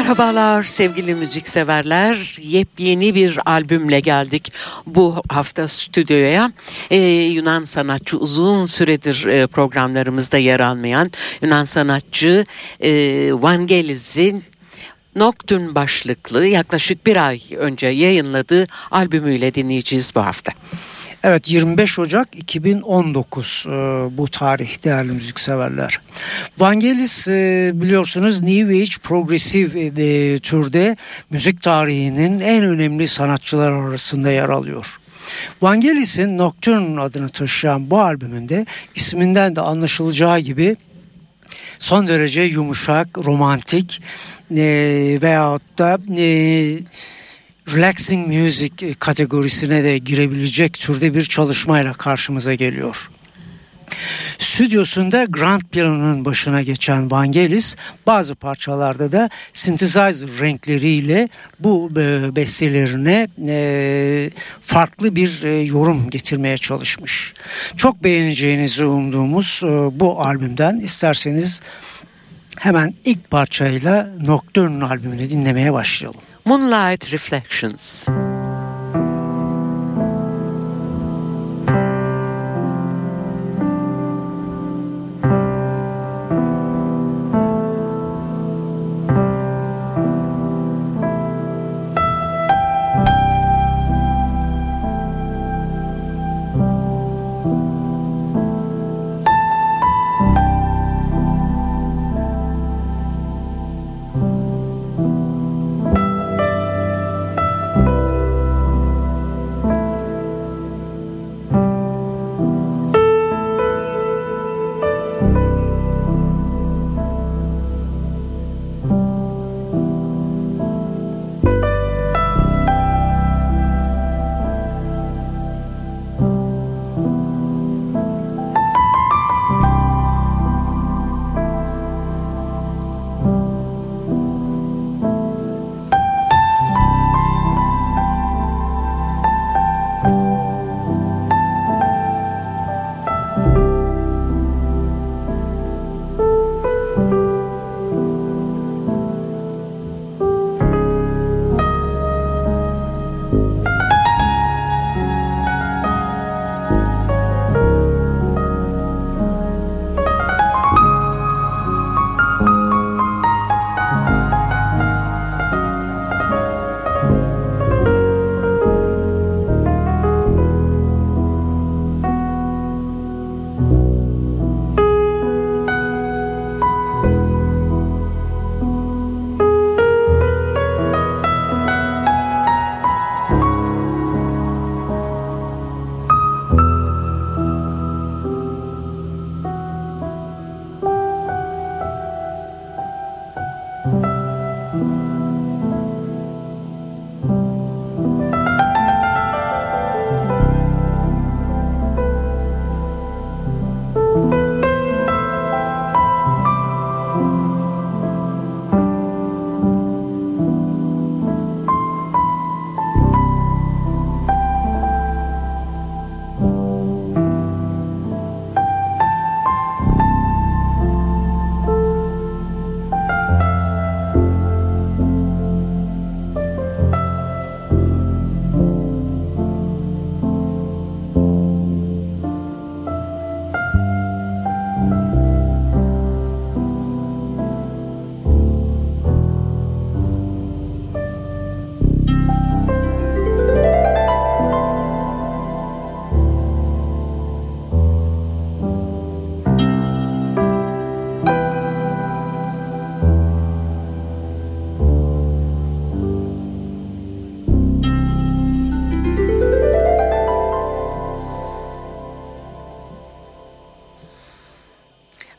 Merhabalar sevgili müzikseverler. Yepyeni bir albümle geldik bu hafta stüdyoya. Ee, Yunan sanatçı uzun süredir e, programlarımızda yer almayan Yunan sanatçı e, Vangelis'in Nocturne başlıklı yaklaşık bir ay önce yayınladığı albümüyle dinleyeceğiz bu hafta. Evet 25 Ocak 2019 e, bu tarih değerli müzikseverler. Vangelis e, biliyorsunuz New Age progresif e, türde müzik tarihinin en önemli sanatçılar arasında yer alıyor. Vangelis'in Nocturne adını taşıyan bu albümünde isminden de anlaşılacağı gibi son derece yumuşak, romantik e, veyahut da e, relaxing music kategorisine de girebilecek türde bir çalışmayla karşımıza geliyor. Stüdyosunda grand piyanonun başına geçen Vangelis bazı parçalarda da synthesizer renkleriyle bu e, bestelerine e, farklı bir e, yorum getirmeye çalışmış. Çok beğeneceğinizi umduğumuz bu albümden isterseniz hemen ilk parçayla Nocturne albümünü dinlemeye başlayalım. Moonlight Reflections.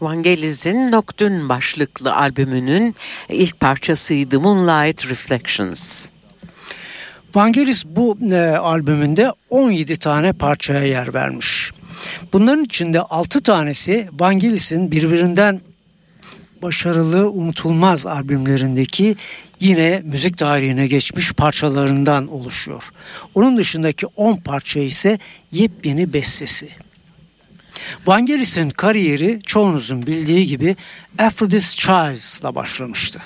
Vangelis'in Nocturne başlıklı albümünün ilk parçasıydı Moonlight Reflections. Vangelis bu e, albümünde 17 tane parçaya yer vermiş. Bunların içinde 6 tanesi Vangelis'in birbirinden başarılı unutulmaz albümlerindeki yine müzik tarihine geçmiş parçalarından oluşuyor. Onun dışındaki 10 parça ise yepyeni bestesi. Vangelis'in kariyeri çoğunuzun bildiği gibi Aphrodite Childs'la başlamıştı.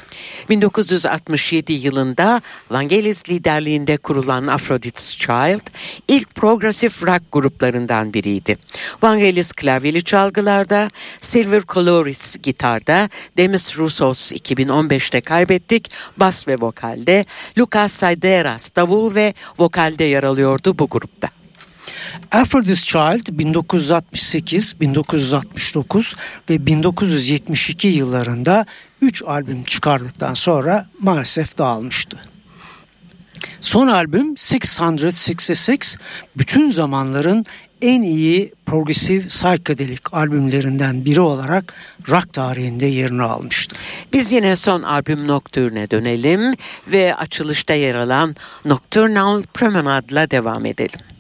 1967 yılında Vangelis liderliğinde kurulan Aphrodite's Child ilk progresif rock gruplarından biriydi. Vangelis klavyeli çalgılarda, Silver Coloris gitarda, Demis Roussos 2015'te kaybettik, bas ve vokalde, Lucas Saideras davul ve vokalde yer alıyordu bu grupta. Aphrodite's Child 1968, 1969 ve 1972 yıllarında 3 albüm çıkardıktan sonra maalesef dağılmıştı. Son albüm 666 bütün zamanların en iyi progresif psychedelic albümlerinden biri olarak rock tarihinde yerini almıştı. Biz yine son albüm Nocturne'e dönelim ve açılışta yer alan Nocturnal Promenade'la devam edelim.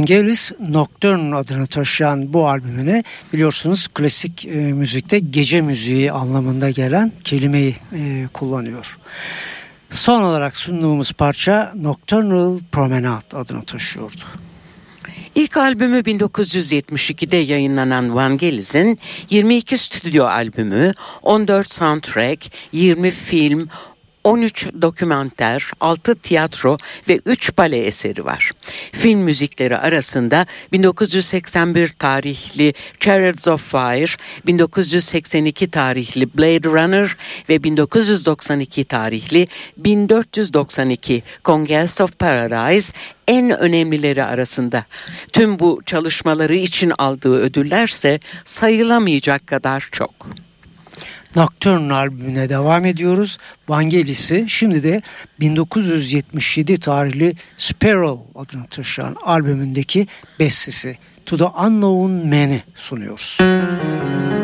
Vangelis Nocturne adını taşıyan bu albümüne biliyorsunuz klasik e, müzikte gece müziği anlamında gelen kelimeyi e, kullanıyor. Son olarak sunduğumuz parça Nocturnal Promenade adını taşıyordu. İlk albümü 1972'de yayınlanan Vangelis'in 22 stüdyo albümü, 14 soundtrack, 20 film, 13 dokümenter, 6 tiyatro ve 3 bale eseri var. Film müzikleri arasında 1981 tarihli Chariots of Fire, 1982 tarihli Blade Runner ve 1992 tarihli 1492 Conquest of Paradise en önemlileri arasında. Tüm bu çalışmaları için aldığı ödüllerse sayılamayacak kadar çok. Nocturne albümüne devam ediyoruz. Vangelis'i şimdi de 1977 tarihli Sparrow adını taşıyan albümündeki bestesi To the Unknown Man'i sunuyoruz. Müzik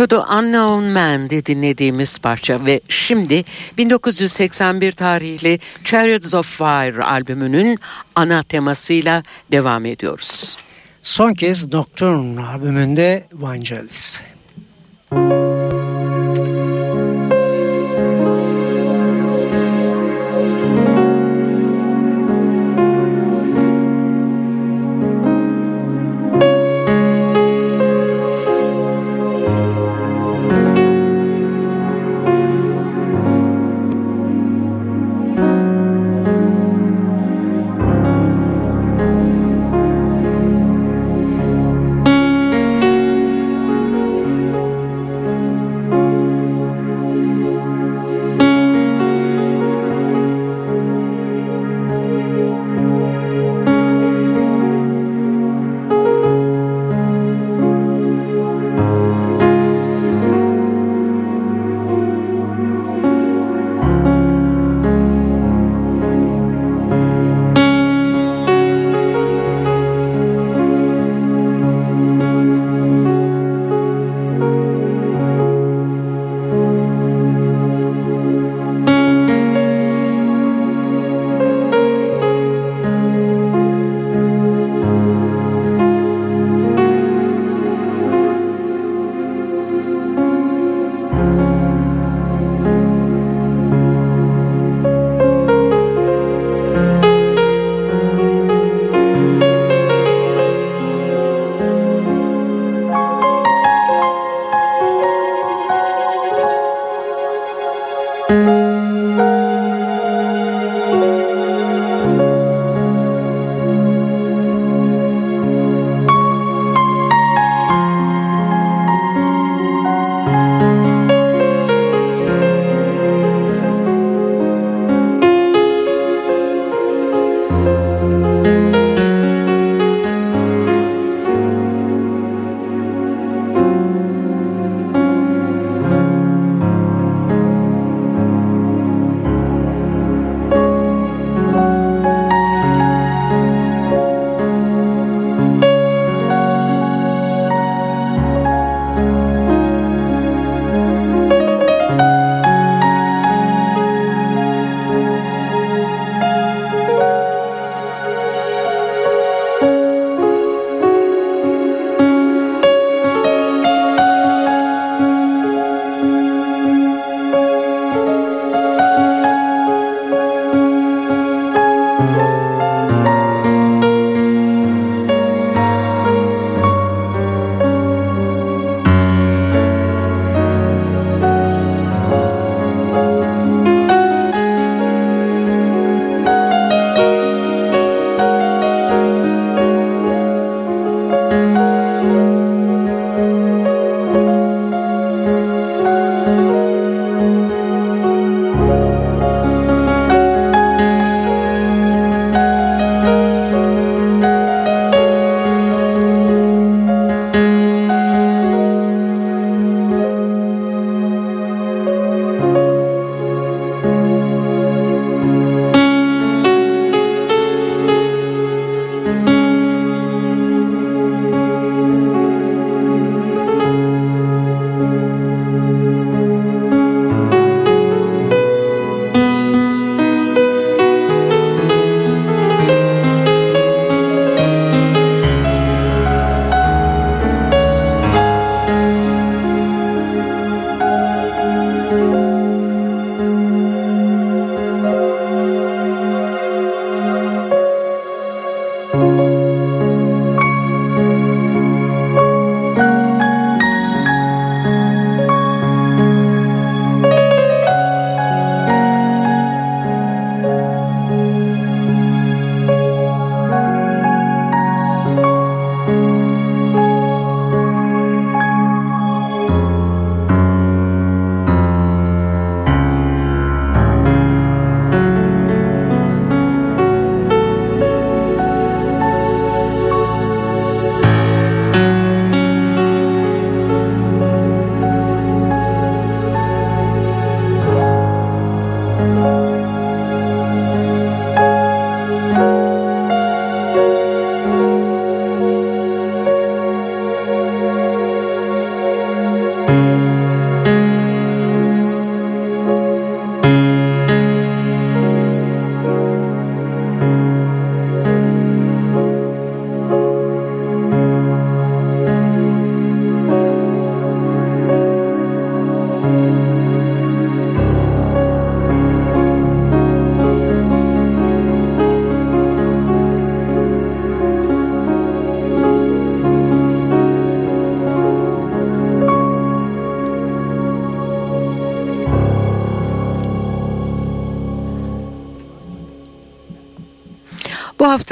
To the Unknown Man'di dinlediğimiz parça ve şimdi 1981 tarihli Chariots of Fire albümünün ana temasıyla devam ediyoruz. Son kez Nocturne albümünde Vangelis. Müzik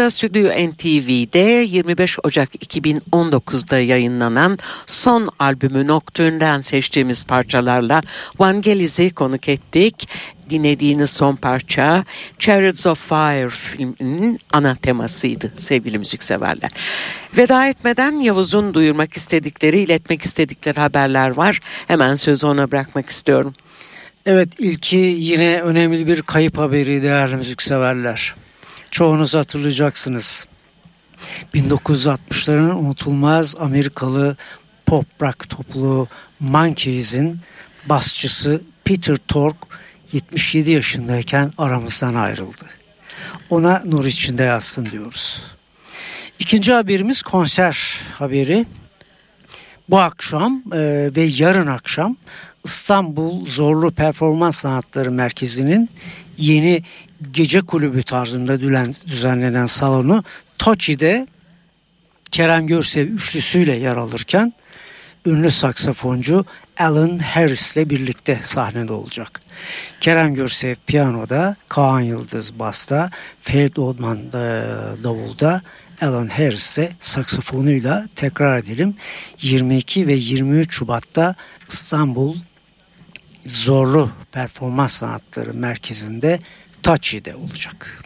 Hafta Stüdyo NTV'de 25 Ocak 2019'da yayınlanan son albümü Nocturne'den seçtiğimiz parçalarla Vangeliz'i konuk ettik. Dinlediğiniz son parça Chariots of Fire filminin ana temasıydı sevgili müzikseverler. Veda etmeden Yavuz'un duyurmak istedikleri, iletmek istedikleri haberler var. Hemen sözü ona bırakmak istiyorum. Evet ilki yine önemli bir kayıp haberi değerli müzikseverler. Çoğunuz hatırlayacaksınız. 1960'ların unutulmaz Amerikalı pop rock topluluğu Monkeys'in basçısı Peter Tork 77 yaşındayken aramızdan ayrıldı. Ona nur içinde yazsın diyoruz. İkinci haberimiz konser haberi. Bu akşam e, ve yarın akşam İstanbul Zorlu Performans Sanatları Merkezi'nin yeni gece kulübü tarzında düzenlenen salonu Tochi'de Kerem Görsev üçlüsüyle yer alırken ünlü saksafoncu Alan Harris ile birlikte sahnede olacak. Kerem Görsev piyanoda, Kaan Yıldız basta, Ferit Odman davulda, Alan Harris ise saksafonuyla tekrar edelim 22 ve 23 Şubat'ta İstanbul Zorlu Performans Sanatları Merkezi'nde Taçi'de olacak.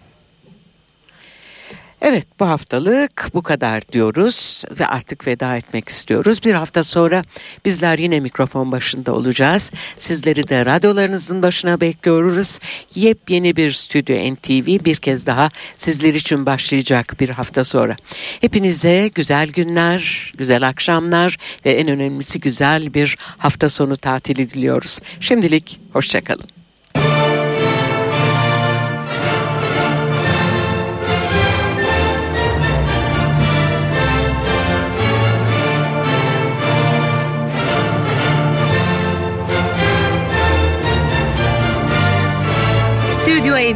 Evet bu haftalık bu kadar diyoruz ve artık veda etmek istiyoruz. Bir hafta sonra bizler yine mikrofon başında olacağız. Sizleri de radyolarınızın başına bekliyoruz. Yepyeni bir Stüdyo NTV bir kez daha sizler için başlayacak bir hafta sonra. Hepinize güzel günler, güzel akşamlar ve en önemlisi güzel bir hafta sonu tatili diliyoruz. Şimdilik hoşçakalın.